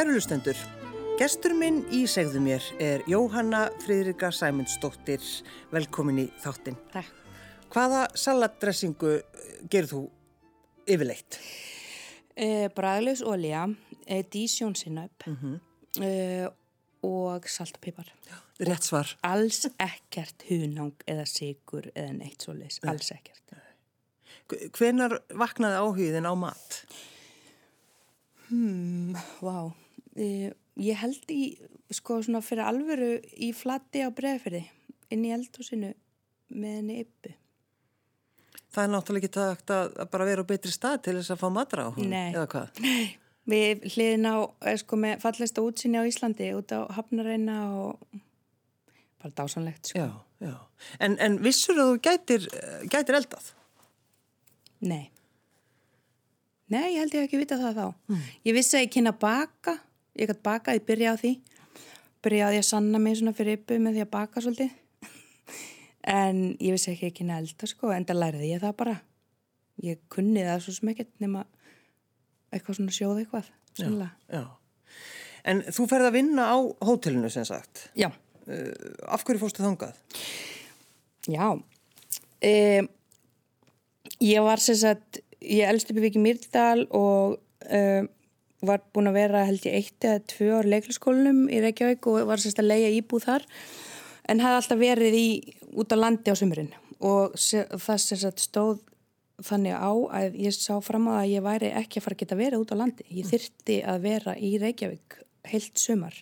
Kærulustendur, gestur minn í segðu mér er Jóhanna Fridrika Sæmundsdóttir, velkomin í þáttinn. Takk. Hvaða salatdressingu gerð þú yfirleitt? Eh, Bræðlaus olja, eh, dísjónsinnöp Mhm. eh, og salt og pipar. Rétt svar. Alls ekkert hunang eða sigur eða neitt svo leis. Alls ekkert. Hvenar vaknaði áhugðin á mat? Vá. Eh, ég held í, sko svona fyrir alvöru í flatti á bregðferði inn í eldhúsinu með henni yppu. Það er náttúrulega ekki takt að bara vera á betri stað til þess að fá matra á hún, Nei. eða hvað? Við hliðin á, eh, sko með fallesta útsinni á Íslandi út á Hafnareina og bara dásanlegt, sko. Já, já. En, en vissur að þú gætir, gætir eldað? Nei. Nei, ég held ég ekki vitað það þá. Ég vissi að ég kynna baka. Ég gæti bakað, ég byrja á því. Byrja á því að sanna mig svona fyrir yppu með því að baka svolítið. en ég vissi ekki kynna að elda sko, en það læriði ég það bara. Ég kunni það svo sem ekkert nema eitthvað svona sjóð eitthvað. Sannlega. Já. En þú ferð að vinna á hótelinu sem sagt. Já. Uh, af hverju fórstu þangað? Já. Um, ég var sem sagt, ég elst upp í Viki Mýrdal og um, var búin að vera held ég eitt eða tvö ár leikliskólinum í Reykjavík og var sagt að leia íbúð þar en hafði alltaf verið í, út á landi á sumurinn og það sagt stóð þannig á að ég sá fram að ég væri ekki að fara að geta verið út á landi. Ég þyrti að vera í Reykjavík heilt sumar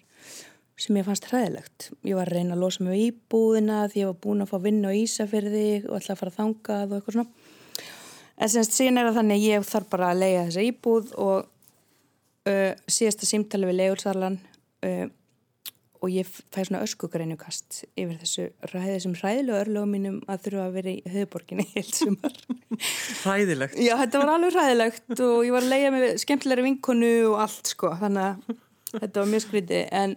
sem ég fannst hræðilegt. Ég var að reyna að losa mig íbúðina því ég var búin að fá vinna á Ísafyrði og ætla að fara að þangað og eitthvað svona. En semst síðan er það þannig að ég þarf bara að leiða þessa íbúð og uh, síðasta símtali við leiðursarlan uh, og ég fæ svona öskugreinukast yfir þessu ræði sem hræðilegu örlögum mínum að þurfa að vera í höfuborginni heilt sumar. Hræðilegt. Já, þetta var alveg hræðilegt og ég var að leiða með skemmtilegri vinkonu og allt sko, þannig að þetta var mjög skrítið. En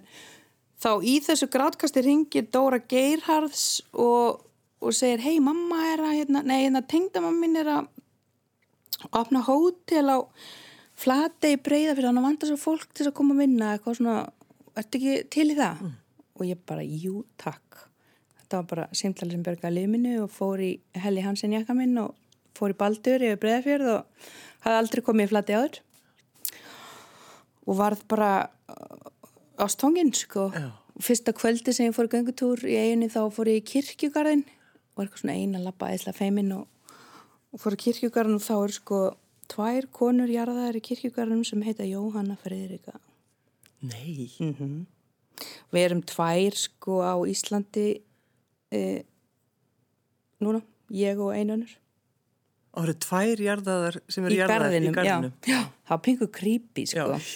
þá í þessu grátkasti ringir Dóra Geirharðs og, og segir, hei mamma er að, hérna, nei, hérna tengdamamma mín er að opna hótel á flati í breyða fyrir hann að vanda svo fólk til að koma að vinna eitthvað svona, ertu ekki til í það? Og ég bara, jú, takk. Þetta var bara simtali sem bergaði liðminu og fór í Helli Hansen jakka minn og fór í Baldur yfir Breiðafjörð og hafði aldrei komið í flati áður og varð bara uh, ástfanginn sko Já. fyrsta kvöldi sem ég fór í göngutúr í eiginni þá fór ég í kirkjugarðin og eitthvað svona eina lappa eðsla feimin og, og fór í kirkjugarðin og þá er sko tvær konur jarðaðar í kirkjugarðinum sem heita Jóhanna Freyðrika Nei. við erum tvær sko á Íslandi e, núna, ég og einunur Og það eru tvær jarðaðar sem eru jarðaðar garðinum, í garðinum. Já, já, það var pingu creepy sko. Já.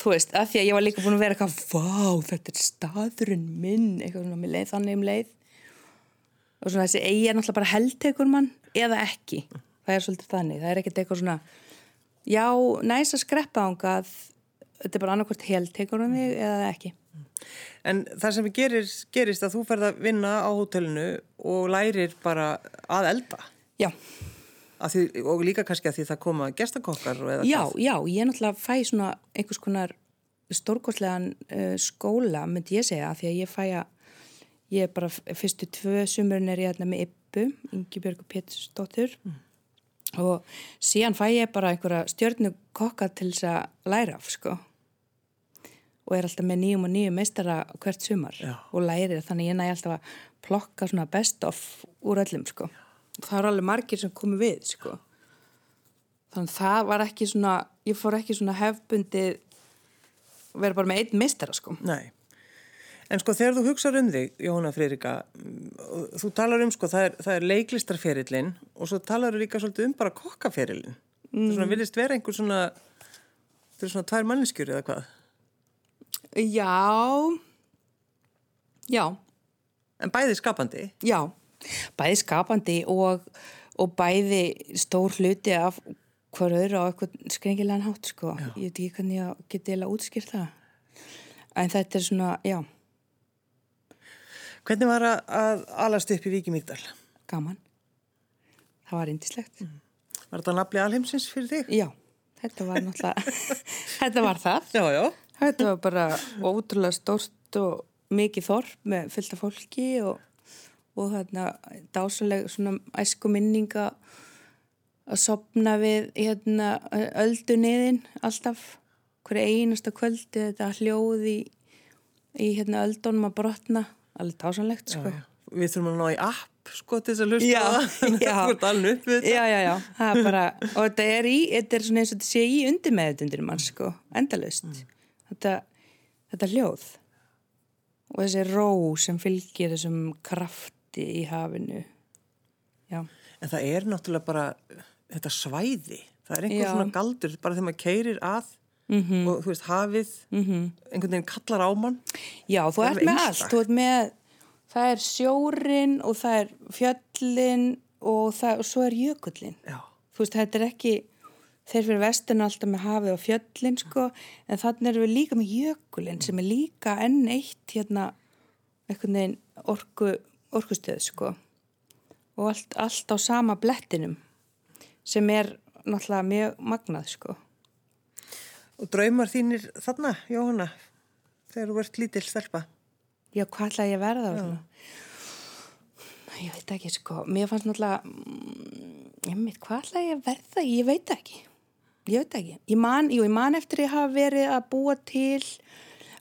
þú veist, af því að ég var líka búin að vera eitthvað vá, þetta er staðurinn minn eitthvað svona með leið, þannig um leið og svona þessi eigi er náttúrulega bara heldtekur mann eða ekki það er svolítið þannig, það er ekkert eitthvað svona já, næs að skreppa ángað þetta er bara annarkvort heldtekur um þig eða ekki. En það sem gerist, gerist að þú ferð að vinna á hótelinu og lærir bara að elda. já, Að Því, og líka kannski að því það koma gestakokkar já, hvað. já, ég náttúrulega fæ svona einhvers konar stórkostlegan uh, skóla, myndi ég segja, því að ég fæ að, ég er bara fyrstu tvö sumurinn er ég hérna með Ippu, Ingi Björg og Pétursdóttur og síðan fæ ég bara einhverja stjörnu kokka til þess að læra af, sko. Og er alltaf með nýjum og nýjum meistara hvert sumar. Já. og lærir þannig ég næ alltaf að plokka svona best of úr öllum sko. Það eru alveg margir sem komu við sko. Þannig að það var ekki svona ég fór ekki svona hefbundið vera bara með einn meistara sko. Nei. En sko þegar þú hugsaður um þig, Jóhanna Freyrika, þú talar um sko það er, það er leiklistarferillin og svo talar þú líka svolítið um bara kokkaferillin. Mm. Það svona, viljast vera einhver svona, það er svona tvær manneskjur eða hvað? Já Já, En bæði skapandi. já bæði skapandi og, og bæði stór hluti af hver öðru á eitthvað skrengilegan hátt sko. Ég veit ekki hvernig ég geti eða útskýrt það. En þetta er svona, já, Hvernig var að, að alast upp í Víki Mýrdal? gaman. Það var indislegt. Var þetta nafli alheimsins fyrir þig? Já, þetta var náttúrulega, þetta var það. Já, já. Þetta var bara ótrúlega stórt og mikið þorp með fylgta fólki og, og þarna dásaleg svona æsku minninga að sopna við hérna ölduniðin alltaf hverju einasta kvöldi þetta hljóð í, í hérna öldunum að brotna alveg dásanlegt sko. Við þurfum að ná í app sko til þess að hlusta það. já. Þetta. Já, já, já, það bara og þetta er í, þetta er svona eins og þetta sé í undir meðutundir mann sko, endalaust þetta, þetta hljóð og þessi ró sem fylgir þessum krafti í hafinu já, En það er náttúrulega bara þetta svæði. Það er einhver Já. svona galdur bara þegar maður keirir að -hmm. og þú veist hafið -hmm. einhvern veginn kallar á mann. já þú er ert með allt þú ert með, það er sjórin og það er fjöllin og, það, og svo er jökullin Já. þú veist, þetta er ekki þeir fyrir vesturna alltaf með hafið og fjöllin sko, en þannig erum við líka með jökulin sem er líka enn eitt hérna, einhvern veginn orku, orkustöð sko og allt, allt á sama blettinum sem er náttúrulega mjög magnað sko Og draumar þínir þarna, Jóhanna, þegar þú ert lítil stelpa. já, hvað ætla ég að verða og svona? Ég veit ekki sko. Mér fannst náttúrulega mm, ég veit, hvað ætla ég að verða? Ég veit ekki. Ég veit ekki, ég man, jú, ég man eftir ég hafa verið að búa til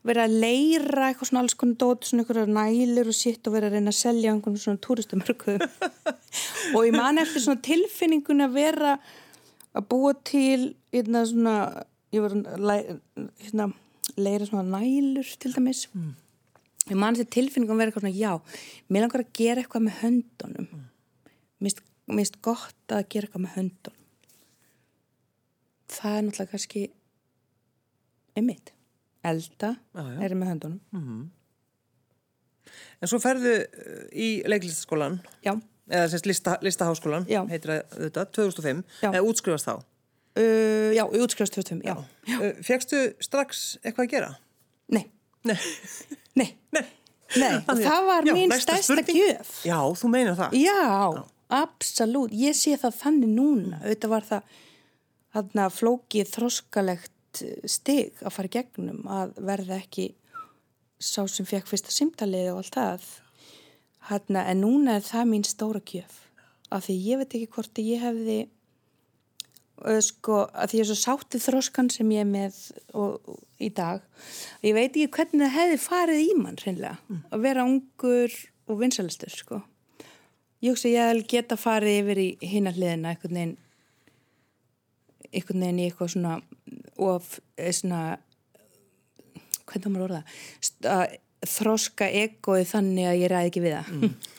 verið að leira eitthvað svona alls konar dót, svona eitthvað nælur og sitt og verið að reyna að selja einhvern svona túristamörkuðum og ég man eftir svona tilfinningun að vera að búa til hérna svona ég læ- hérna, leira svona nælur til dæmis. Ég man eftir tilfinningum vera eitthvað svona já, mér langar að gera eitthvað með höndunum. Finnst- mér finnst gott að gera eitthvað með höndunum. Það er náttúrulega kannski einmitt. Elda já. er með höndunum. En svo ferðu uh, í leiklistaskólan, já, eða lista, listaháskólan, heitir það þetta, 2005, Já. eða útskrifast þá. Uh, já, í útskrifast 25 já, Uh, Fekstu strax eitthvað að gera? nei, Nei. nei Nei. Nei, og það var Já, mín stærsta gjöf. Já, þú meinar það. Já, absolutt. Ég sé það þannig núna. Auðvitað var það þarna flókið þroskalegt stig að fara gegnum að verða ekki sá sem fekk fyrsta simtalið og allt það. Þarna, en núna er það mín stóra gjöf. Af því ég veit ekki hvort ég hefði sko, að því ég er svo sáttið þróskan sem ég er með og, og, í dag. Ég veit ekki hvernig það hefði farið í mann hreinlega, að vera ungur og vinsalistur sko. Ég hugsa að ég hefði geta farið yfir í hinna hliðina einhvern veginn einhvern veginn í eitthvað svona of, eh, svona hvernig á maður orða að þroska egoið þannig að ég ræði ekki við það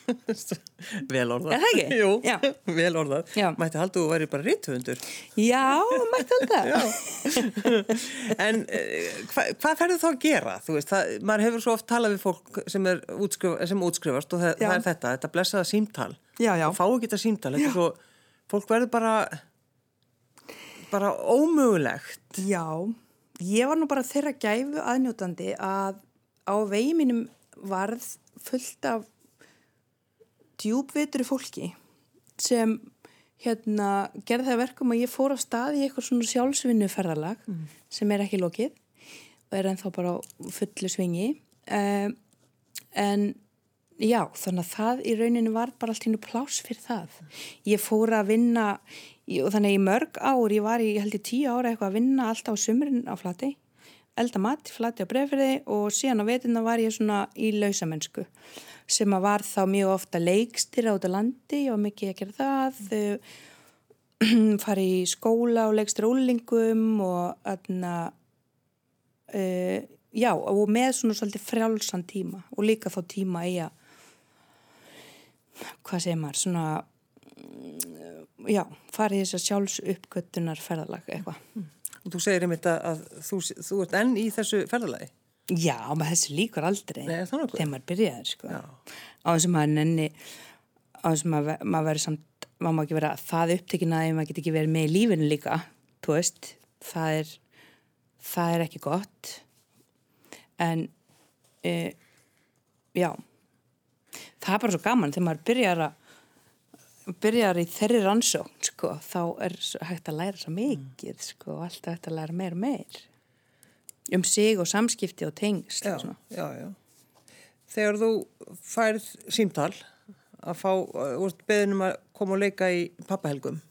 vel orðað. Er það ekki? Jú, Já. vel orðað. Já. Mætti haldu að þú væri bara rithöfundur. Já, mætti alltaf En uh, hva, hvað ferðu þá að gera? Þú veist, það, maður hefur svo oft talað við fólk sem, er útskrif, sem útskrifast og það, það er þetta, þetta blessaða símtal. Já, já. Fá ekki þetta símtal. Þetta er svo, fólk verður bara, bara ómögulegt. Já, ég var nú bara þeirra gæfu aðnjótandi að á vegi mínum varð fullt af djúbvitri fólki sem hérna gerði það að verkum að ég fór á stað í eitthvað svona sjálfsvinnuferðalag sem er ekki lokið og er ennþá bara á fullu svingi. Um, en já, þannig að það í rauninu var bara allt í nú plás fyrir það. Ég fór að vinna og þannig í mörg ár, ég var í ég held í tíu ára eitthvað að vinna alltaf á sumrin á flati elda mat, flati á breyfriði og síðan á veturna var ég svona í lausamennsku sem að var þá mjög ofta leikstýra út á landi, var mikið að gera það fari í skóla og leikstýra úlingum og aðna uh, já, og með svona svolítið frjálsan tíma og líka þá tíma í að hvað segir maður, svona mm, já, fari í þess að sjálfs uppgötunar ferðalag eitthvað Og þú segir einmitt að, að þú, þú ert enn í þessu ferðalagi. Já, maður þessu líkur aldrei Nei, þegar maður byrjaði sko. Á þess að maður nenni á þess að maður, maður verður samt maður má ekki vera það upptekinn að maður get ekki verið með í lífinu líka veist, það er það er ekki gott. En e, já. Það er bara svo gaman þegar maður byrjar að byrjar í þeirri rannsókn sko, þá er hægt að læra svo mikið sko, og alltaf hægt að læra meir og meir um sig og samskipti og tengsl Já, já, já. Þegar þú færð símtal að fá, uh, beðinum að koma og leika í pappahelgum,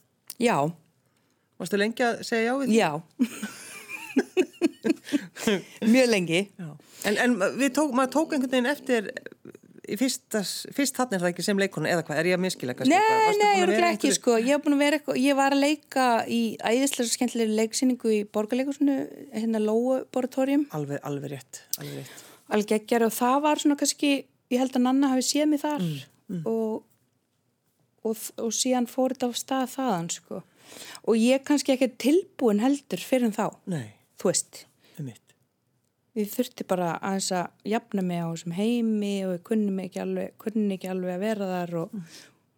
Já, varstu lengi að segja já við því? já. Mjög lengi. En, en við tók, maður tók einhvern veginn eftir í fyrstas, fyrst þannig er það ekki sem leikona eða hvað, er ég að eitthvað? Nei, Varstu nei, ég var ekki, einhverju- sko. Ég vera ég var að leika í æðislega skemmtilegri leiksýningu í borgarleikursinu, hérna Lóuboratorium, Alveg, alveg rétt, alveg rétt. alveg geggjari og það var svona kannski, ég held að Nanna hafi séð mig þar Mm, Og, og, og síðan fór þetta á stað þaðan, sko. Og ég kannski ekki tilbúin heldur fyrir þá, Nei, þú veist. um mitt. Ég þurfti bara aðeins að jafna mig á þessum heimi og ég kunni ekki alveg, kunni ekki alveg að vera þar og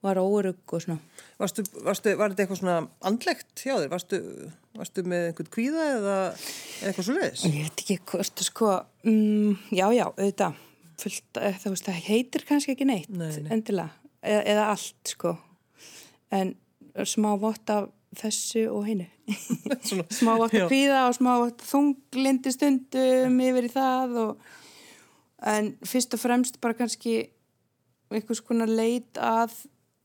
var órugg og svona. Varstu, varstu, var þetta eitthvað svona andlegt hjá þér? Varstu, varstu með einhvern kvíða eða, eitthvað svo leiðis? Ég veit ekki hvort, sko, mm, já, já, auðvitað, fullt, eh, það, veist, það heitir kannski ekki neitt, Nei, nei. endilega, eða, eða allt, sko, en smá vott af þessu og hinu. Smá já. af kvíða og smá af þunglindi stundum yfir í það og, en fyrst og fremst bara kannski einhvers konar leit að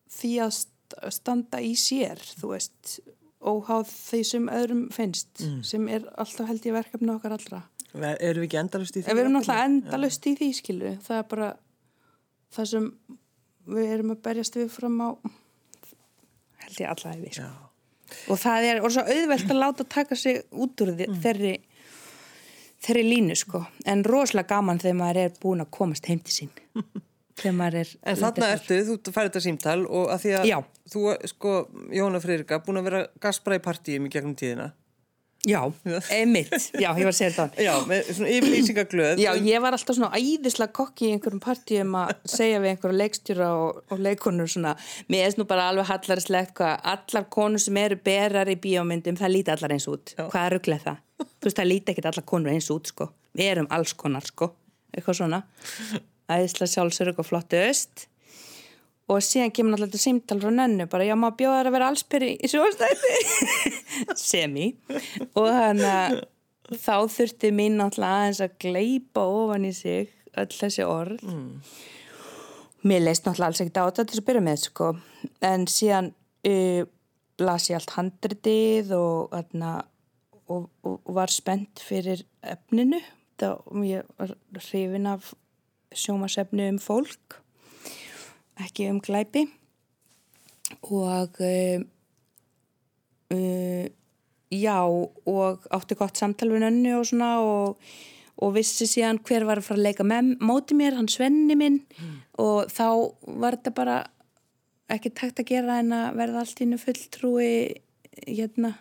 því að st- standa í sér, þú veist, óháð því sem öðrum finnst, Mm. sem er alltaf held ég verkefni okkar allra. Erum við ekki endalust í því? Við erum náttúrulega endalust í því, skilu. Það er bara það sem við erum að berjast við fram á, held ég alla við, sko. Já. Og það er og svo auðvelt að láta taka sig út úr Mm. þeirri, þeirri línu, sko. En rosalega gaman þegar maður er búin að komast heim til sín. þegar maður er... En þarna ertu, þú færði þetta símtal og að því að Já. þú, sko, Jóna Freyrika, búin að vera gaspra í partíum í gegnum tíðina. Já, einmitt. Já, ég var að segja þetta. Já, með svona yfirlýsingaglöð. Já, ég var alltaf svona æðislega kokki í einhverjum partíum að segja við einhverja leikstjóra og, og leikonur svona mér er nú bara alveg hallarslegt hvað allar konur sem eru berar í bíómyndum það líti allar eins út. Já. Hvað er rugglega það? Þú veist, það líti ekkit allar konur eins út, sko. Við erum alls konar, sko. Eitthvað svona. Æðislega sjálfsörg og flottu öst. Og síðan kemur náttúrulega þetta símtal frá nönnu bara, já, maður bjóðar að vera allsbyrri í sjóstætti. Semi. Og þannig að þá þurfti mín náttúrulega aðeins að gleipa ofan í sig öll þessi orð. Mér leist náttúrulega alls ekkert á þetta til að byrja með, sko. En síðan uh, las ég allt handritið og, þarna, og, og, og var spennt fyrir efninu. Það, ég var hrifin af sjómasefni um fólk ekki um glæpi. Og uh, uh, já og átti gott samtal við nönnu og svona og, og vissi síðan hver var að fara að leika með móti mér, hann Svenni minn. Og þá var þetta bara ekki takt að gera en að verða allt innu fulltrúi hérna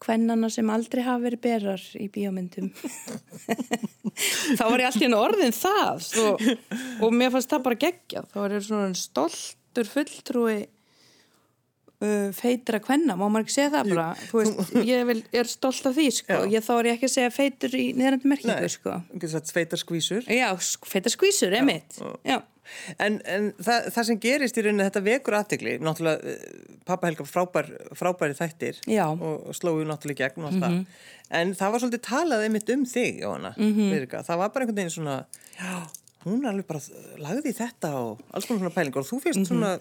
hvennana sem aldrei hafa verið berar í bíómyndum. Þá var ég alltaf inn orðin það og, og mér fannst það bara geggja þá var ég svona stoltur fulltrúi uh, feitra hvenna, má maður ekki segja það bara? Þú veist, ég vil, er stolt af því sko. Já. ég þá er ég ekki að segja feitur í niðrandi merkingu sko. Þú getur sagt sveitar skvísur. já, sk- feita skvísur, emitt já, En, en það, það sem gerist í rauninni þetta vekur aðtegli, náttúrulega eh, pappa Helga frábær, frábæri þættir Já. Og, slóðu náttúrulega gegn og allt það. En það var svolítið talað einmitt um þig, Jóhanna, mm -hmm. það var bara einhvern veginn svona, já, hún alveg bara lagði þetta og alls konar svona pælingar og þú fyrst svona,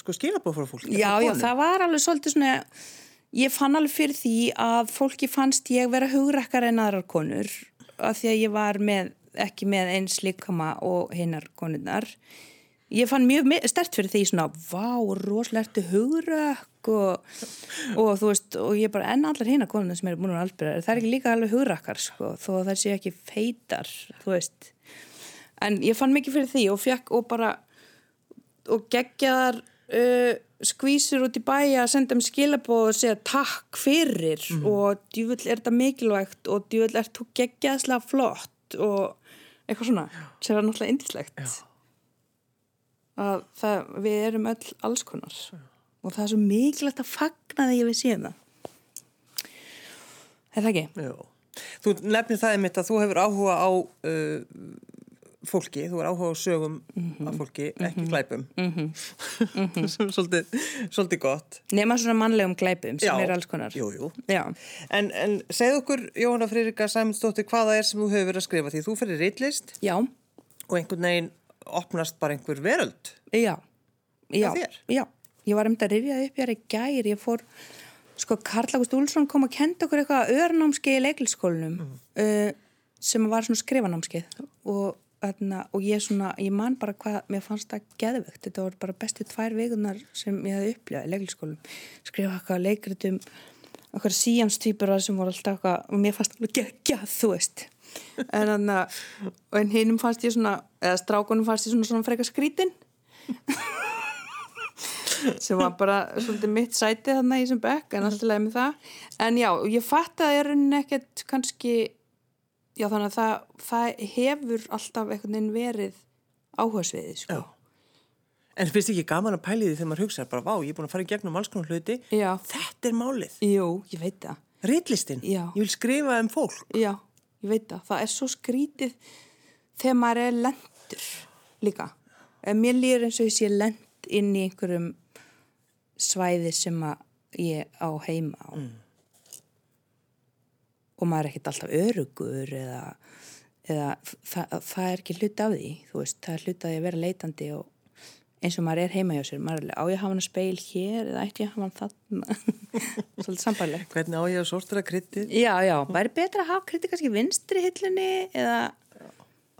sko, skilabóð frá fólki. Mhm. já, já, það var alveg svolítið svona ég fann alveg fyrir því að fólki fannst ég vera hugrakkar en aðrar konur af því að ég var með, ekki með eins líkama og hinnar konurnar. Ég fann mjög stert fyrir því svona, vá, rosalertu hugrakk og, og þú veist og ég bara, enn allar hinnar konurnar sem eru búin að albyrja, það er ekki líka alveg hugrakkar sko, þó að það sé ekki feitar þú veist. En ég fann mikið fyrir því og fekk og bara og geggjaðar uh, skvísur út í bæja að senda um skilabóð og segja takk fyrir og djúvill er þetta mikilvægt og djúvill er þú geggjaðslega flott og eitthvað svona sem er náttúrulega indislegt að það, við erum öll alls konar og það er svo mikilvægt að fagna því við séum það er það ekki? Já. Þú nefnir það einmitt að þú hefur áhuga á uh, fólki, þú er áhuga á sögum af fólki, ekki glæpum sem er svolítið, svolítið gott Nefna svona mannlegum glæpum sem Já. er alls konar. Jú, jú. En, en segð okkur, Jóhanna Friðrika Sæmundsdóttir, hvaða er sem þú hefur verið að skrifa því þú fyrir reitlist og einhvern veginn opnast bara einhver veröld. Já. Já. Já. Ég var um þetta að rifja upp hér í gær. Ég fór, sko, Karl August Úlsson kom að kenda okkur eitthvað örnámskeið í leiklisskólinum uh, sem var svona skrifanámskeið og, þarna, og ég svona, ég man bara hvað, mér fannst það geðvögt. Þetta voru bara bestu tvær vikunar sem ég hefði upplifað í leiklisskólinum. Skrifa eitthvað leikritum, eitthvað síjamstýpur sem voru alltaf eitthvað, og mér fannst alveg geggjað, þú veist. En þannig að, en hinnum fannst ég svona, eða strákunum fannst ég svona, svona frekar skrítin sem var bara svolítið mitt sæti þarna í þessum bekk en alltaf leiði með það en já, ég fatt að það er rauninni ekkert kannski já þannig að það, það hefur alltaf einhvern veginn verið áhersviði sko. En finnst ekki gaman að pæli því þegar maður hugsa bara, vá, ég er búin að fara í gegnum alls konar hluti, Já. þetta er málið. Jú, ég veit það Reitlistin, Já. ég vil skrifa um fólk. Já, ég veit það, það er svo skrítið þegar maður er lendur líka mér líður eins og ég sé lend inn í einhverjum svæði sem að ég á heima á og maður er ekkert alltaf örugur eða, eða það, það er ekki hlut af því veist, það er hlut af því að vera leitandi og eins og maður er heima hjá sér maður er alveg, á ég að hafa hann að speil hér eða ekki að hafa hann þarna svolítið sambærlegt Hvernig á ég að sortira kryttið? Já, já, væri betra að hafa kriti kannski vinstri hillunni eða,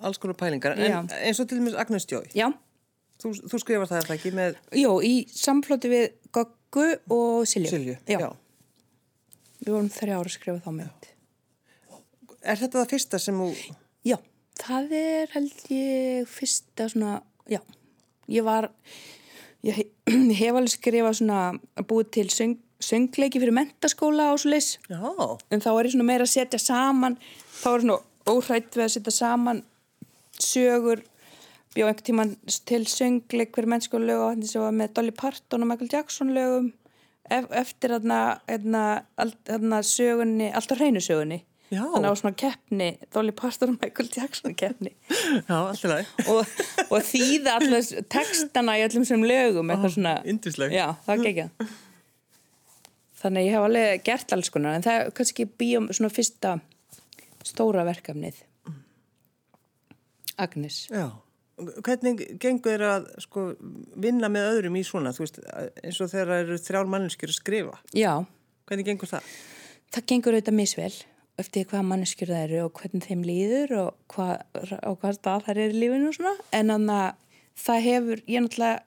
Alls konar pælingar. Já. En eins og til dæmis Agnes Jói, já, þú, þú skrifar það það ekki með Jó, í samflóti við Goggu og Silju. Silju. Já. Við vorum þrjá ára að skrifa þá mynd. Er þetta það fyrsta sem þú, Já, það er held ég fyrsta svona, já, ég var, ég he- ég hef alveg skrifað svona búið til söng, söngleiki fyrir mentaskóla leys. já, En þá er ég svona meira að setja saman, þá er svona óhrætt við að setja saman sögur, bjóð einhvern tíman til söngleik fyrir mennskóla lög og hann sem var með Dolly Parton og Michael Jackson lögum ef, eftir þarna sögunni, alltaf hreinu sögunni. Já. Þannig á svona keppni, Dolly Parton og Michael Jackson keppni já, alltaf læg. og, og þýða alltaf textana í öllum sem lögum, eitthvað svona. yndisleg. Já, það gekk ég. Þannig ég hef alveg gert alls konar, en það er kannski bíum svona fyrsta stóra verkefnið. Agnes. Já. Hvernig gengur þér að sko, vinna með öðrum í svona, þú veist, eins og þegar það eru þrjár manneskjur að skrifa. Já, Hvernig gengur það? það gengur auðvitað misvel eftir hvaða manneskjur það eru og hvernig þeim líður og hvað, og hvað stað þær eru í lífinu og svona. En þannig að það hefur, ég náttúrulega,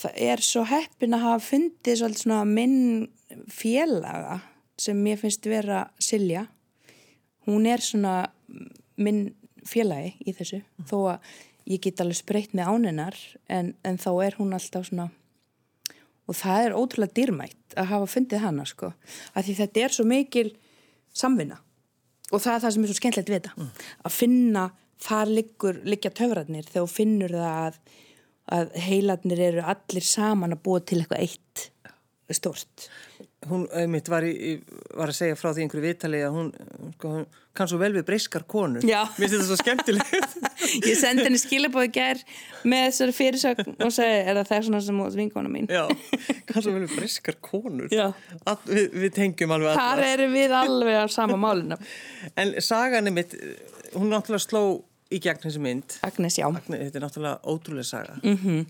það er svo heppin að hafa fundið svolítið svona minn félaga sem mér finnst vera Silja. Hún er svona minn félagi í þessu þó að ég get alveg spreytt með áninar en, en þá er hún alltaf svona og það er ótrúlega dýrmætt að hafa fundið hana sko að því þetta er svo mikil samvinna. Og það er það sem er svo skemmtilegt við þetta. Að finna þar liggur, liggja töfratnir þegar þú finnur það að, að heilarnir eru allir saman að búa til eitthvað eitt stort Hún einmitt var, var að segja frá því einhverju viðtali að hún, sko, hún kann svo vel við breyskar konur. Mér finnst þetta svo skemmtilegt. ég sendi henni skilabóði gær með þessari fyrirsögn og segi er það það svona sem út vinkona mín Já, kann svo vel við breyskar konur. All, við, við tengjum alveg þar alla. eru við alveg á sama málinu En sagan einmitt, hún náttúrulega sló í gegn þessi mynd. Agnes, já Agnes, Þetta er náttúrulega ótrúlega saga. Mm -hmm.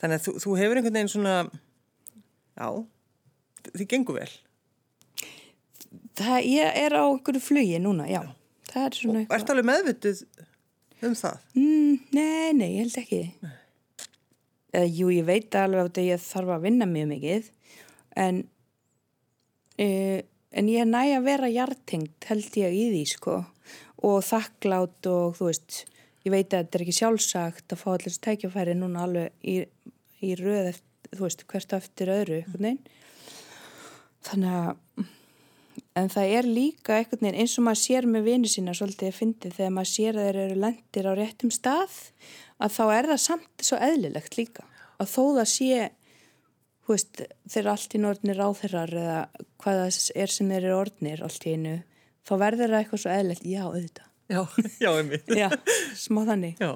Þannig að þú, þú hefur einhvern veginn svona, já, þið gengur vel. það, ég er á einhverju flugi núna, já það er svona Og ertu alveg meðvituð um það? Mm, nei, nei, ég held ekki. Eða, jú, ég veit alveg að ég þarf að vinna mjög mikið, en, uh, en ég er næg að vera hjartengt, held ég, í því, sko. Og þakklátt og, þú veist, ég veit að þetta er ekki sjálfsagt að fá allir þessi tækjafæri núna alveg í, í röð, eftir, þú veist, hvert á eftir öðru, einhvern veginn. Þannig að, En það er líka einhvern veginn eins og maður sér með vini sína svolítið að fyndi þegar maður sér að þeir eru lendir á réttum stað að þá er það samt svo eðlilegt líka. Að þó það sé, veist, þeir eru allt í norðnir ráþeirar eða hvað það er sem þeir eru orðnir allt í einu, þá verður það eitthvað svo eðlilegt, já auðvitað. Já, já, einmitt. Já, smá þannig. Já.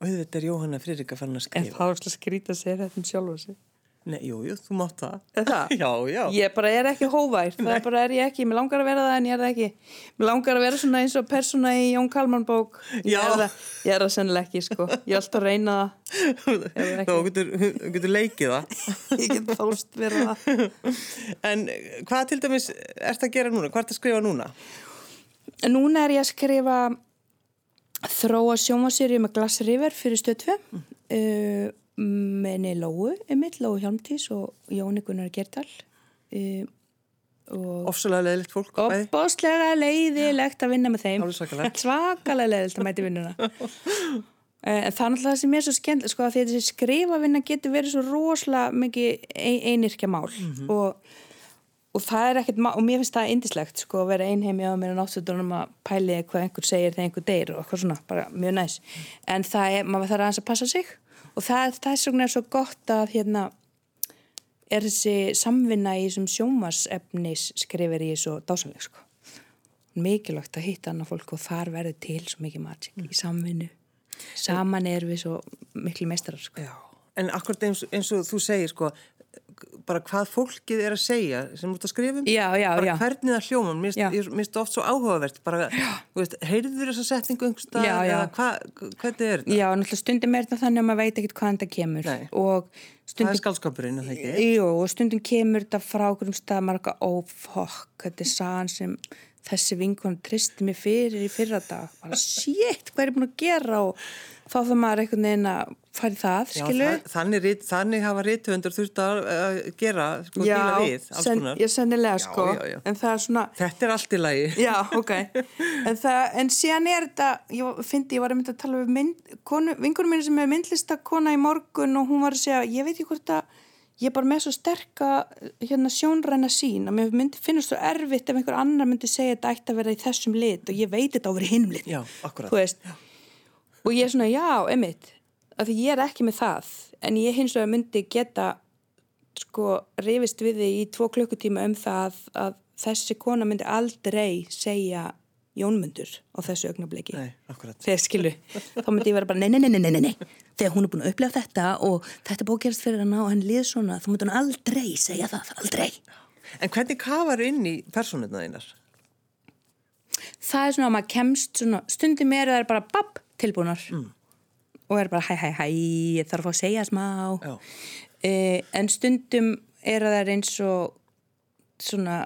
Þetta er Jóhanna Friðrika farin að En skrifa. það var slútt skrítið að segja þetta um sjálfa sig. Nei, jú, jú, þú mátt það. Það? Já, já. Ég bara er ekki hóvær, það er bara er ég ekki, mér langar að vera það en ég er það ekki. Mér langar að vera svona eins og persóna í Jón Kalman bók. Ég Já. er það, ég er það sennilega ekki, sko. Ég er alltaf að reyna það. Þá getur, getur leikið það. Ég get þóst vera það. En hvað til dæmis ert að gera núna? Hvað ert að skrifa núna? Núna er ég að skrifa þróa sjómasýrju með Glass River fyrir stöð 2 mm. uh, menni Lóu, Emil, Lóu Hjálmtís og Jóni Gunnar Gerdal uh, og Ofsalega leðilegt fólk. opbáslega leiðilegt að vinna með þeim. Svakalega. Leiðilegt að mæti vinnuna. Eh, en það er náttúrulega það sem er svo skemmt sko að því að þessi skrifavinna getur verið svo rosalega mikið ein, einirkja mál. Og, og það er ekkert og mér finnst það indislegt sko að vera einheimi á mér og náttúrulega að pæli hvað einhver segir þegar einhver deyr og eitthvað svona, bara mjög næs. En það er, maður þarf aðeins að passa sig og það, það er svona svo gott að hérna er þessi samvinna í þessum sjómasefnis skrifir í svo dásanleg sko mikilvægt að hitta annað fólk og þar verður til svo mikið magic í samvinnu saman er við svo miklu meistarar sko. En akkurat eins, eins og þú segir, sko, bara hvað fólkið er að segja sem ert að skrifa um. Já, já, bara já. hvernig það hljóma. Mér finnst- oft svo áhugavert. Bara, veist, heyrður þessa setningu já. Eða hva, hvernig er þetta? Já, náttúrulega stundum er þetta þannig að maður veit ekkert hvaðan það kemur Nei. og Það er stundum, skaldskapurinn, er það ekki? jú, og stundum kemur þetta frá okkur um stað marga, ó, fokk, þetta er sagan sem þessi vinkon tristi mig fyrir í fyrra dag bara, shit, hvað er ég búin að gera og þá það maður einhvern veginn að fara í það, Já, skilu það, þannig, þannig hafa rítuvendur þurft að að gera, sko, díla við, alls sen, já, sennilega Já, sko já, já. en það er svona Þetta er allt í lagi. Já, ok. En, það, en síðan er þetta, ég fyndi, ég var að mynda að tala við vingunum mínu sem er myndlistakona í morgun og hún var að segja, ég veit ekki hvort að ég er bara með svo sterka hérna, sjónræna sín að mér myndi finnast svo erfitt ef einhver annar myndi segja þetta ætti að vera í þessum lit og ég veit þetta á að í hinum lit. Já, akkurat. Og ég er svona, já, einmitt, að því ég er ekki með það, en ég hins vegar myndi geta sko rifist við þig í tvo klukkutíma um það að, þessi kona myndi aldrei segja jónmundur á þessu augnabliki. Þegar skilu, þá myndi ég vera bara nei, nei, nei, nei, nei, nei, þegar hún er búin að upplega þetta og þetta er búin að gerast fyrir hana og hann líð svona, þá myndi hún aldrei segja það, aldrei. En hvernig kafar inn í persónuna þínar? Það er svona að maður kemst svona, stundum eru þær bara babb tilbúnar mm. Og er bara hæ, hæ, hæ, ég þarf að segja smá. Eh, en stundum eru þær eins og svona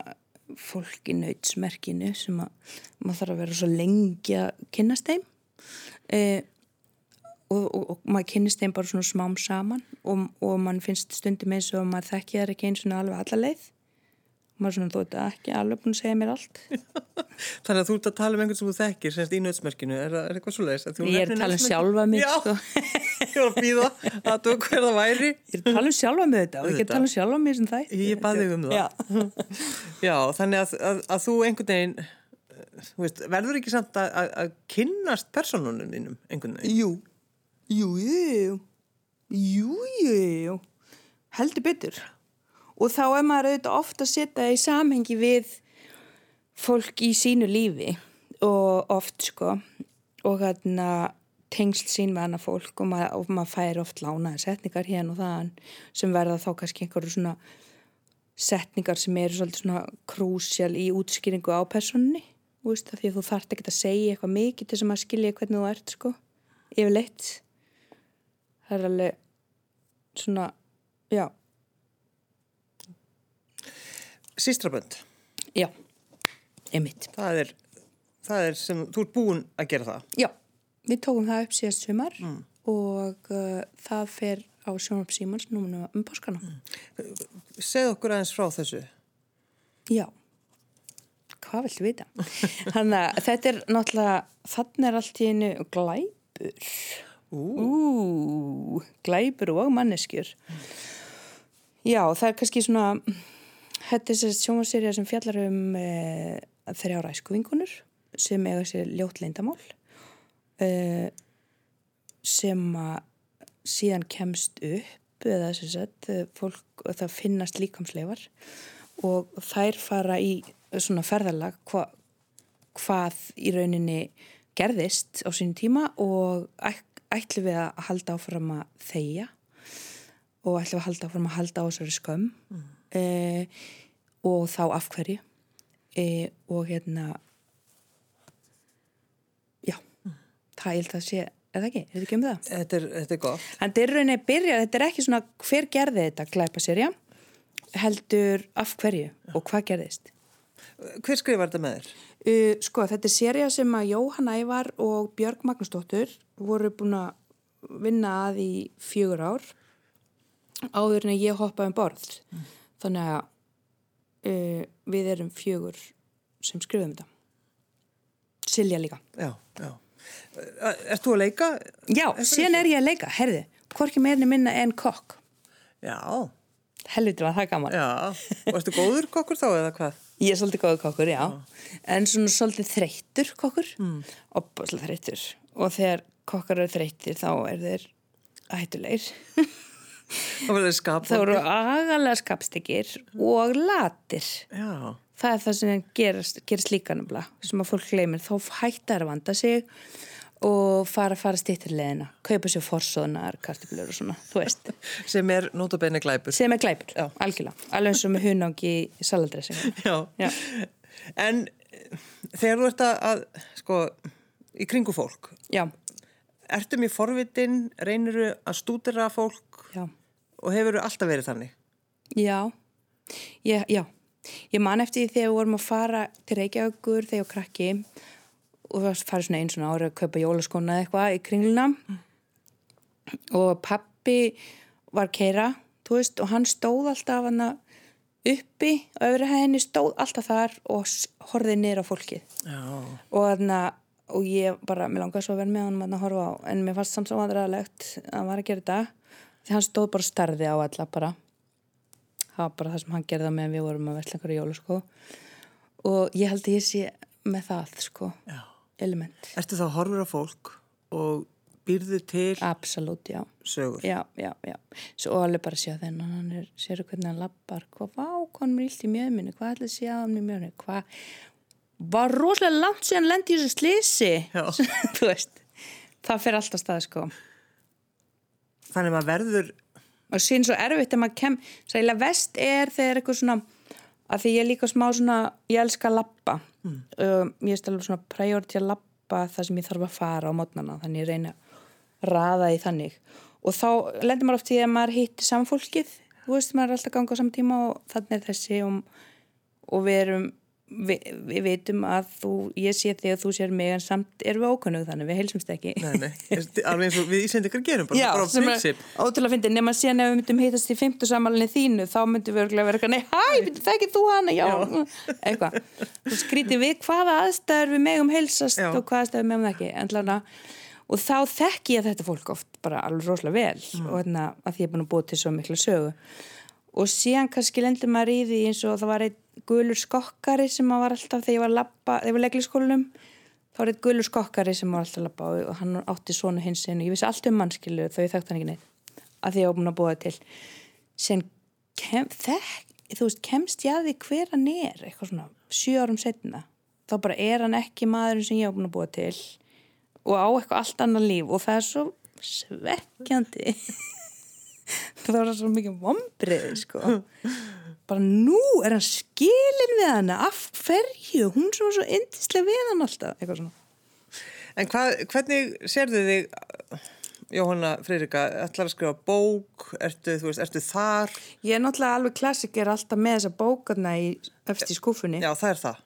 fólk í nautsmerkinu sem að maður þarf að vera svo lengi að kynnast þeim. Eh, og, og, og maður kynnist þeim bara svona smám saman og, og mann finnst stundum eins og maður þekki þær ekki eins og alveg alla leið maður svona þú veit ekki alveg búin að segja mér allt Þannig að þú ert að tala um einhvern sem þú þekkir, semst í nötsmerkinu, er, það- eitthvað svo leiðis? Ég er að tala um sjálfa mig, sko. ég var að býða að þú hver það væri. Ég er að tala um sjálfa mig þetta og ég er að tala um sjálfa mig sem það Ég baði um það. Já. Já, þannig að, að, að þú einhvern veginn, þú veist, verður ekki samt að, að, að kynnast persónunum þínum einhvern veginn? Jú, jú, jú, jú, jú, jú, heldur betur. Og þá er maður auðvitað ofta að setja í samhengi við fólk í sínu lífi og oft sko. Og hérna tengsl sín með annað fólk og maður, maður fær oft lánaði setningar hérna og þaðan sem verða þá kannski einhverju svona setningar sem eru svolítið svona krúsjál í útskýringu á personinni þú veist, því að þú þarft ekki að segja eitthvað mikið til þess að skilja hvernig þú ert sko. Yfirleitt. Það er alveg svona, já, Sístrabönd, já einmitt, það er, það er sem, þú ert búin að gera það. já við tókum það upp síðast sumar og uh, það fer á sjónarp Símans núna um páskana Segð okkur aðeins frá þessu. Já, hvað viltu vita? Þannig að þetta er náttúrulega, þannig er allt í einu glæpur. Ú, glæpur og manneskjur. Já, það er kannski svona, þetta er þessi sjónvarsýrja sem fjallar um e, þrjára æskuvingunur sem eiga sér ljótt leindamál e, sem að síðan kemst upp eða að sett, fólk, það finnast líkamsleifar og þær fara í svona ferðalag hva, hvað í rauninni gerðist á sín tíma og ætlum við að halda áfram að þeia og ætlum við að halda áfram að halda á þessari skömm mm. E, og þá af hverju e, og hérna já, mm. það held að sé er það ekki, er þetta ekki um það? Þetta er, þetta er gott. Þannig er rauninni að byrja, þetta er ekki svona hver gerði þetta glæpa serja, heldur af hverju og hvað gerðist. Hver skrifar þetta með þér? Uh, sko, þetta er serja sem að Jóhann Ævar og Björg Magnúsdóttur voru búin að vinna að í fjögur ár áður en ég hoppaði um borð. Mm. Þannig að uh, við erum fjögur sem skrifum þetta. Silja líka. Já, já. Er þú að leika? Já, síðan er ég að leika, herði, hvorki meirni minna en kokk. Já. Helviti var það gaman. Já, og erstu góður kokkur þá eða hvað? Ég er svolítið góður kokkur, já. já. En svona svolítið þreyttur kokkur mm. og svolítið þreyttur. Og þegar kokkar eru þreyttir þá er þeir ættulegir. þá eru agalega skapstekir og latir. Já. Það er það sem gerist, gerist líka náttúrulega sem að fólk gleymir, þá hættar að vanda sig og fara fara stýttirleðina, kaupa sér forsóðnar kartiblur og svona, sem er notabenni glæpur. Sem er glæpur, Já. algjörlega, alveg eins og með hunangi í saladressing Já. Já, en þegar þú ert að, sko í kringu fólk Já Ertu mjög forvitin, reynir að stúdira fólk Já. og hefur þú alltaf verið þannig? Já, já, já Ég man eftir því þegar við vorum að fara til Reykjavíkur þegar ég var krakki og það farið svona eins og ára að kaupa jólaskona eða eitthvað í kringluna mm. og pappi var keira, þú veist, og hann stóð alltaf hana uppi á öfri hæðinni, stóð alltaf þar og horfið nýra á fólkið Já. og þannig að og ég bara, mér langaði svo að vera með hann að horfa á, en mér fannst samt svo aðræðilegt að hann var að gera þetta því hann stóð bara starði á alla bara. Það var bara það sem hann gerða með við vorum að vesla einhverju jólaskó og ég held að ég sé með það sko já. element. Erstu þá horfur á fólk og býrðu til Absolutt, já. sögur? Já, já, já. Svo alveg bara sjá þennan hann er, séru hvernig hann lappar hvað vá, hvað hann er ílt í mjöðminni hvað ætlaði að sjá hann í mjöðminni? Hvað var rosalega langt síðan lendi í þessu slísi þú veist það fer alltaf stað sko. Þannig að maður verður og sín svo erfitt að maður kem sæla vest er þegar eitthvað svona að því ég er líka smá svona ég elska að lappa mm. um, ég er stæðilega svona priority að lappa það sem ég þarf að fara á mótnana þannig ég reyna að raða í þannig. Og þá lendur maður oft í að maður hittir samfólkið, þú veist maður er alltaf ganga á samtíma og þannig er þessi og, og við erum Vi, við veitum að þú, ég sé þig að þú sér mig en samt erum við ókunnuð þannig við heilsumst ekki. Nei, nei, alveg eins og við ísendikar gerum bara, Já, bara sem er ótrúlega finna nema síðan ef við myndum heitast í fymtu samanlinni þínu þá myndum við örgulega vera nei, hæ, það ekki þú hana, já, já. eitthvað. Þú skríti við hvaða aðstæður við megum heilsast já. og hvaða aðstæður við megum ekki endlána og þá þekk ég þetta fólk oft bara alveg rosalega vel mm. og hérna að því ég er búin að búa til svo mikla sögu. Og síðan kannski lendur maður í því eins og það var einn gulur skokkari sem var alltaf þegar ég var að lappa, þegar ég var skólanum þá var einn gulur skokkari sem var alltaf að lappa og hann átti svona hins og ég vissi allt um mannskilu ég þekkt hann ekki neitt að því ég var búin að búa til. Sem kem, þekk, þú veist, kemst ég að því hver hann er eitthvað svona, sjö árum setna þá bara er hann ekki maðurinn sem ég var búin að búa til og á eitthvað allt annar líf og það er svo svekkjandi. Það var svo mikið vombrið sko bara nú er hann skilin við hana. Af hverju, hún sem var svo indislega við hann alltaf, eitthvað svona. En hvað, hvernig sérðu þig Jóhanna Freirika ætlar að skrifa bók, ertu, veist, ertu þar? Ég er náttúrulega alveg klassiker alltaf með þessa bókarna í öfst í skúfunni. Já, það er það.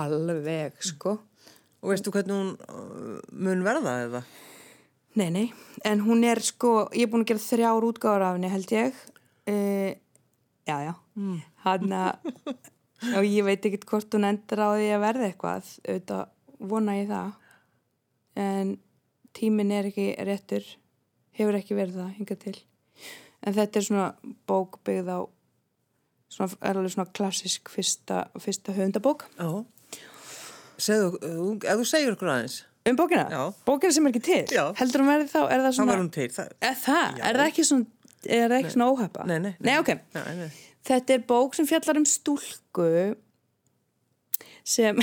Alveg, sko. Og veistu hvernig hún uh, mun verða eða? Nei, nei, en hún er sko, ég er búin að gera þrjár útgáður af henni held ég. Uh, Já, já mm. hann að og ég veit ekki hvort hún endur á því að verða eitthvað auðvitað vona ég það en tímin er ekki réttur hefur ekki verið það hinga til en þetta er svona bók byggð á svona, er alveg svona klassisk fyrsta, fyrsta höfundabók Segðu, ef þú segir okkur aðeins Um bókina? Já. Bókina sem er ekki til? Já. Heldur hún verið þá? Er það svona... Það. Það... Er það? Er ekki svona, er svona óhæpa? Nei, nei. Nei, ok. Nei, nei. Þetta er bók sem fjallar um stúlku sem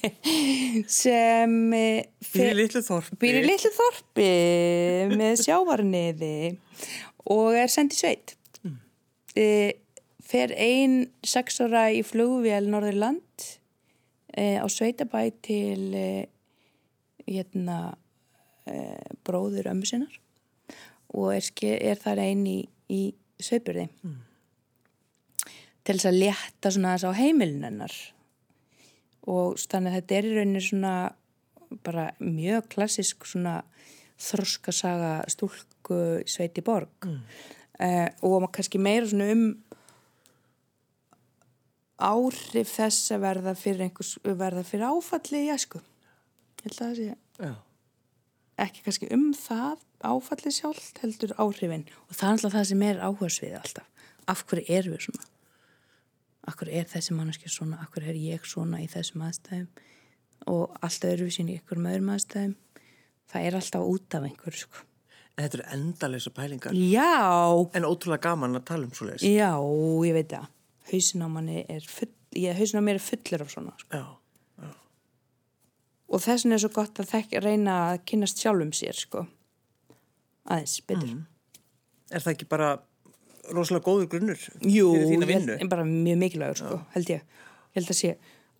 sem eh, í fer- litlu þorpi. í litlu þorpi með sjávarniði og er send í sveit mm. fer ein sex ára í flugvél Norðurland e, á sveitabæ til e, hérna e, bróður ömmu sinnar og er, er þar ein í, í sveipurði mm. Til þess að létta svona þess á heimilin hennar. Og þannig að þetta er í rauninni svona bara mjög klassisk svona þroskasaga stúlku sveiti borg. Mm. eh, og kannski meira svona um áhrif þess að verða fyrir einhvers, verða fyrir áfalli í æsku. Ég held að það sé Já. ekki kannski um það áfallið sjálft heldur áhrifin. Og það er alltaf það sem er áhersfið alltaf. Af hverju erum við svona hverju er þessi manneski svona hverju er ég svona í þessum aðstæðum og alltaf eru við sín í einhverjum öðrum aðstæðum það er alltaf út af einhverju sko. En Þetta eru endalösa pælingar. já, En ótrúlega gaman að tala um svo leiðis. já, ég veit það hausin á manni er full ég, hausin á mér er fullur af svona sko. Já. og þess vegna er svo gott að þekka reyna að kynast sjálfum sér sko. aðeins, betur Er það ekki bara rosalega góður grunnur Jú, held, bara mjög mikilvægur sko, held ég. Ég held að sé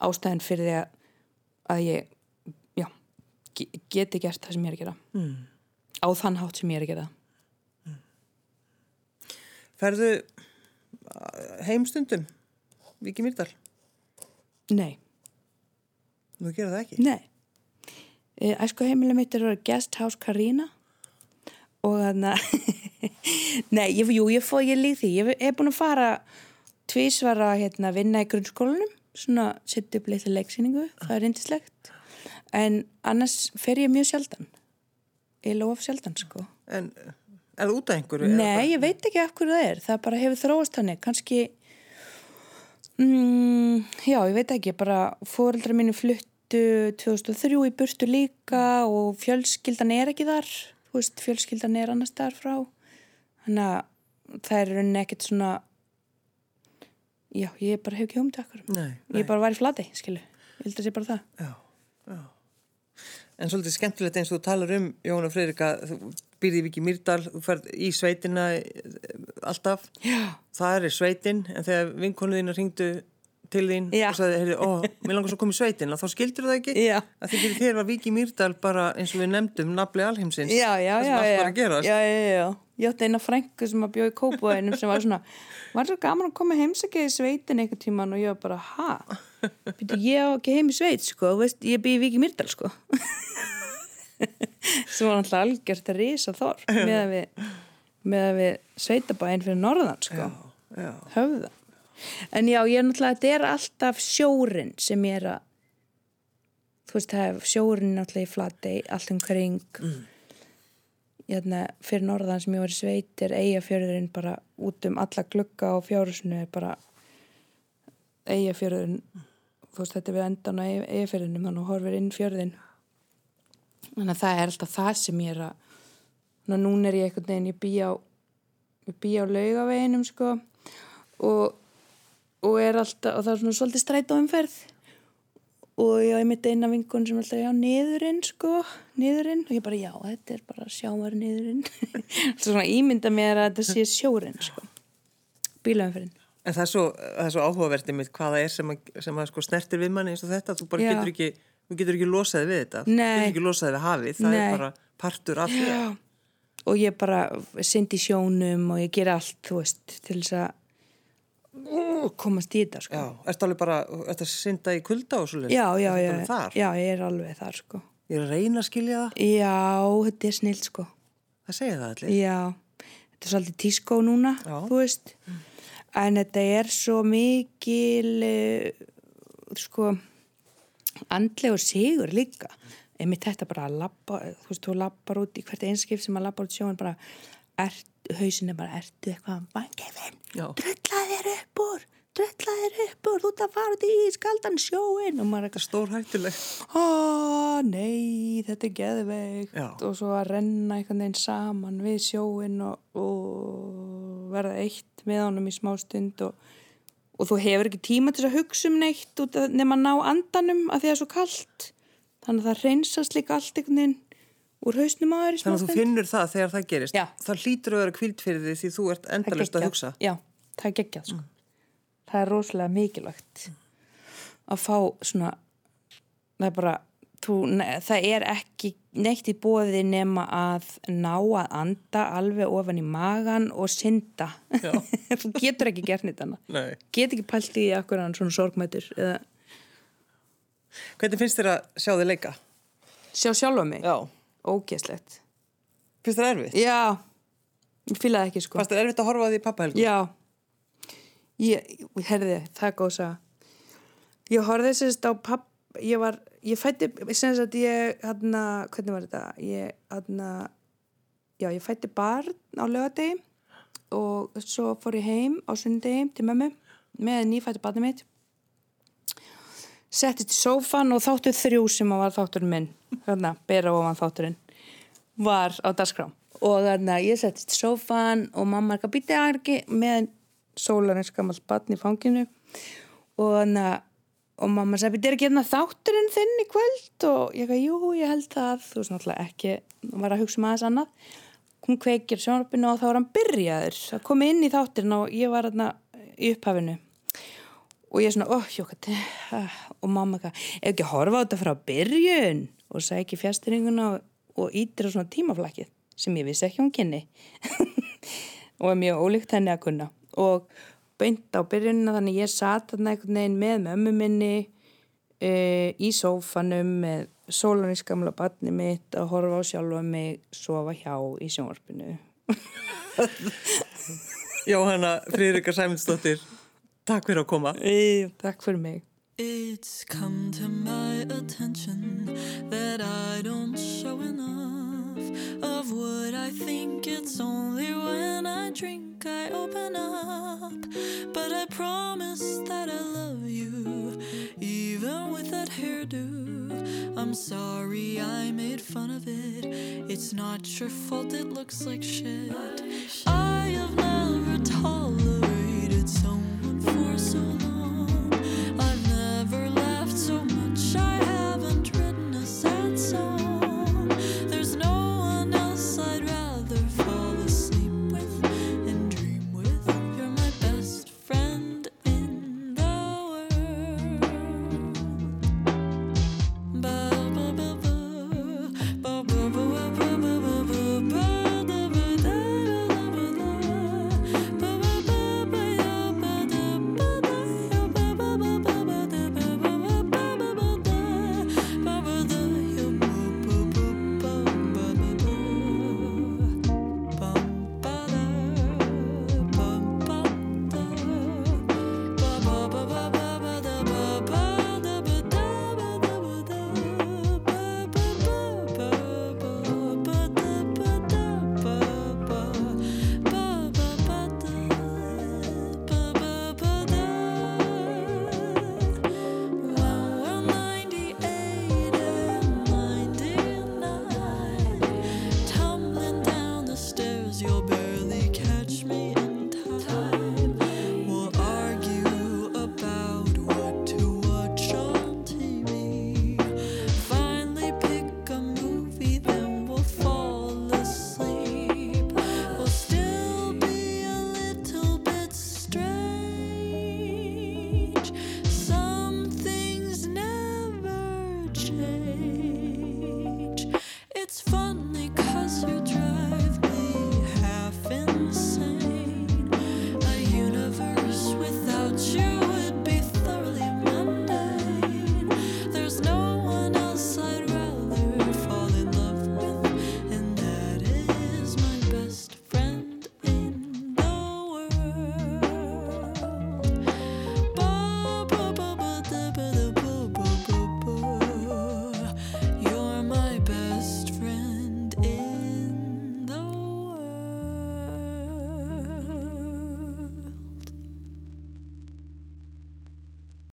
ástæðin fyrir því að, ég já, ge- geti gert það sem ég er að gera. Mm. Á þann hátt sem ég er að gera. Ferðu heimstundum, Viki Myrdal? Nei, Nú gera það ekki. nei. E, æsku heimileg mitt er að Guest House Carina og þannig að nei, ég, jú, ég, ég lík því. Ég hef búin að fara tvísvara hérna, að vinna í grunnskólanum, svona setja upp litla leiksýningu, það er reyndislegt. En annars fer ég mjög sjaldan. Ég lof sjaldan, sko. En er það út af einhverju? Nei, ég veit ekki af hverju það er. Það bara hefur þróast hannig. Kanski, mm, já, ég veit ekki, bara fóreldrar mínu fluttu 2003 í burtu líka og fjölskyldan er ekki þar. Veist, fjölskyldan er annars þar frá. Þannig að það er rauninni ekkert svona, já, ég bara hef ekki. Nei, Ég bara var í flati, skilu. Ég held að sé bara það. Já, já. En svolítið skemmtilegt eins og þú talar um, Jóna Freyrika, þú byrði í Viki Myrdal, þú ferð í sveitina eh, alltaf. Já. Það er sveitin, en þegar vinkonu þína ringdu til þín Já. og sagði, heyri, ó, mér langar svo að koma í sveitina, þá skildur það ekki? Já. Að því fyrir þér var Viki Myrdal bara, eins og við nefndum, nafli alheimsins. Já, já, Það já. sem allt já. var að gerast. Já, já, já. Ég átti eina frængu sem að bjóði í kópúðinum sem var svona, var svo gaman að koma heimsækja í sveitin einhvern tíman og ég var bara, ha? Býtu, ég á ekki heim í sveit, sko, veist, ég býði Viki Myrdal, sko. sem var alltaf algjört að risa þorp með að við, með að við sveitabæinn fyrir norðan, sko. Já, Höfða. En já, ég er náttúrulega, þetta er alltaf sjórin sem ég er að, þú veist, það er sjórin náttúrulega í flatei, allt um kring. Mm. Hérna, fyrir norðan sem ég var í sveit er eigafjörðurinn bara út um alla glugga og fjárhúsinu er bara eigafjörðurinn, þú veist, þetta er við endan á eigafjörðunum, þannig að horfir inn fjörðin. Þannig að það er alltaf það sem ég er að, núna er ég einhvern veginn, ég bý á, ég bý á laugaveginum, sko, og og er alltaf, og það er svona svolítið stræt á umferð. Og ég hef mitt eina vinkun sem alltaf, já, niðurinn sko, niðurinn. Og ég bara, já, þetta er bara sjámar niðurinn svona ímynda mér að þetta sé sjórin sko, bílaumferðin. En það er svo, það er svo áhugavertið mitt hvaða er sem, að, sem að sko snertir við manni eins og þetta, þú bara Já. getur ekki, þú getur ekki losaði við þetta, Nei. þú getur ekki losaði við hafið, það Nei. er bara partur af því. og ég bara syndi í sjónum og ég gera allt, þú veist, til þess að komast í þetta sko Já, ertu alveg bara, ertu að synda í kulda og svo leið? já, já, já, já, ég er alveg þar sko Ég er að reyna að skilja það, já, þetta er snill sko það segja það allir. Já, þetta er svolítið tískó núna, Já. þú veist. En þetta er svo mikil, uh, sko, andlegur sigur líka. Einmitt þetta bara að labba, þú veist, þú labbar út í hvert einskip sem að labba út sjóin bara, ert, hausin er bara, ertu eitthvað vangefinn, Já. drullað þér upp úr, drullað þér upp úr, þú ert að fara í skaldan sjóin og maður er Það er stór hættuleg. ó, nei, þetta er geðveikt Já. og svo að renna einhvern veginn saman við sjóin og, og verða eitt með honum í smá stund og og þú hefur ekki tíma til að hugsa um neitt nema að ná andanum að því að það er svo kallt þannig að það reynsast líka allt einhvern veginn úr hausnum á þér í Þannig að þú finnur það þegar það gerist. Já. Það hlýtur að vera kvíld fyrir því því þú ert er endalust að hugsa. Já, það er geggjað sko. Það er rosalega mikilvægt að fá svona það er bara þú, ne, það er ekki neitt í bóði nema að ná að anda alveg ofan í magan og synda þú getur ekki gert nýtt annað Nei. get ekki pælt í akkur hann svona sorgmætur eða Hvernig finnst þér að sjá þig leika? sjá sjálfa mig Já. Ógeðslegt Finnst þér erfitt? já, ég fýlaði ekki sko Fannst þér erfitt að horfa því pappa helgu? Já, ég, herði, það er góð að. Ég horfði sérst á papp, ég var, ég fætti, sem sagt ég, hérna, hvernig var þetta? Ég, hérna, já, ég fætti barn á lögadegi og svo fór ég heim á sundegi til mömmu með nýfætti barnið mitt. Settist í sófan og þáttu þrjú sem var þátturinn minn, hérna, bera ofan þátturinn var á dagskrá. Og þannig að ég settist í sófan og mamma er að býta ekki með sólarins gammal batn í fanginu. Og þannig að og mamma sagði, þetta er ekki hérna þátturinn þinn í kvöld? Og ég ekki, jú, ég held það. Þú veist náttúrulega ekki, var að hugsa um aðeins annað. Hún kveikir sjónarpinu og þá var hann byrjaður að koma inn í þátturinn og ég var hérna í upphafinu og ég er svona, óh, jókati og mamma ekki, ef ekki horfa á þetta frá byrjun? Og ekki fjastringuna og, og ítir á svona tímaflakkið sem ég vissi ekki hún kynni. Og er mjög ólíkt henni að kunna. Og beint á byrjunina þannig ég satt þarna einhvern veginn með mömmu minni e, í sófanum með sólanins gamla batni mitt að horfa á sjálfa mig sofa hjá í sjónvarpinu. Jóhanna Friðrika Sæmundsdóttir, takk fyrir að koma. e, Takk fyrir mig It's come to my attention that I don't show enough of what I think. It's only when I drink I open up. But I promise that I love you, even with that hairdo. I'm sorry I made fun of it. It's not your fault, it looks like shit.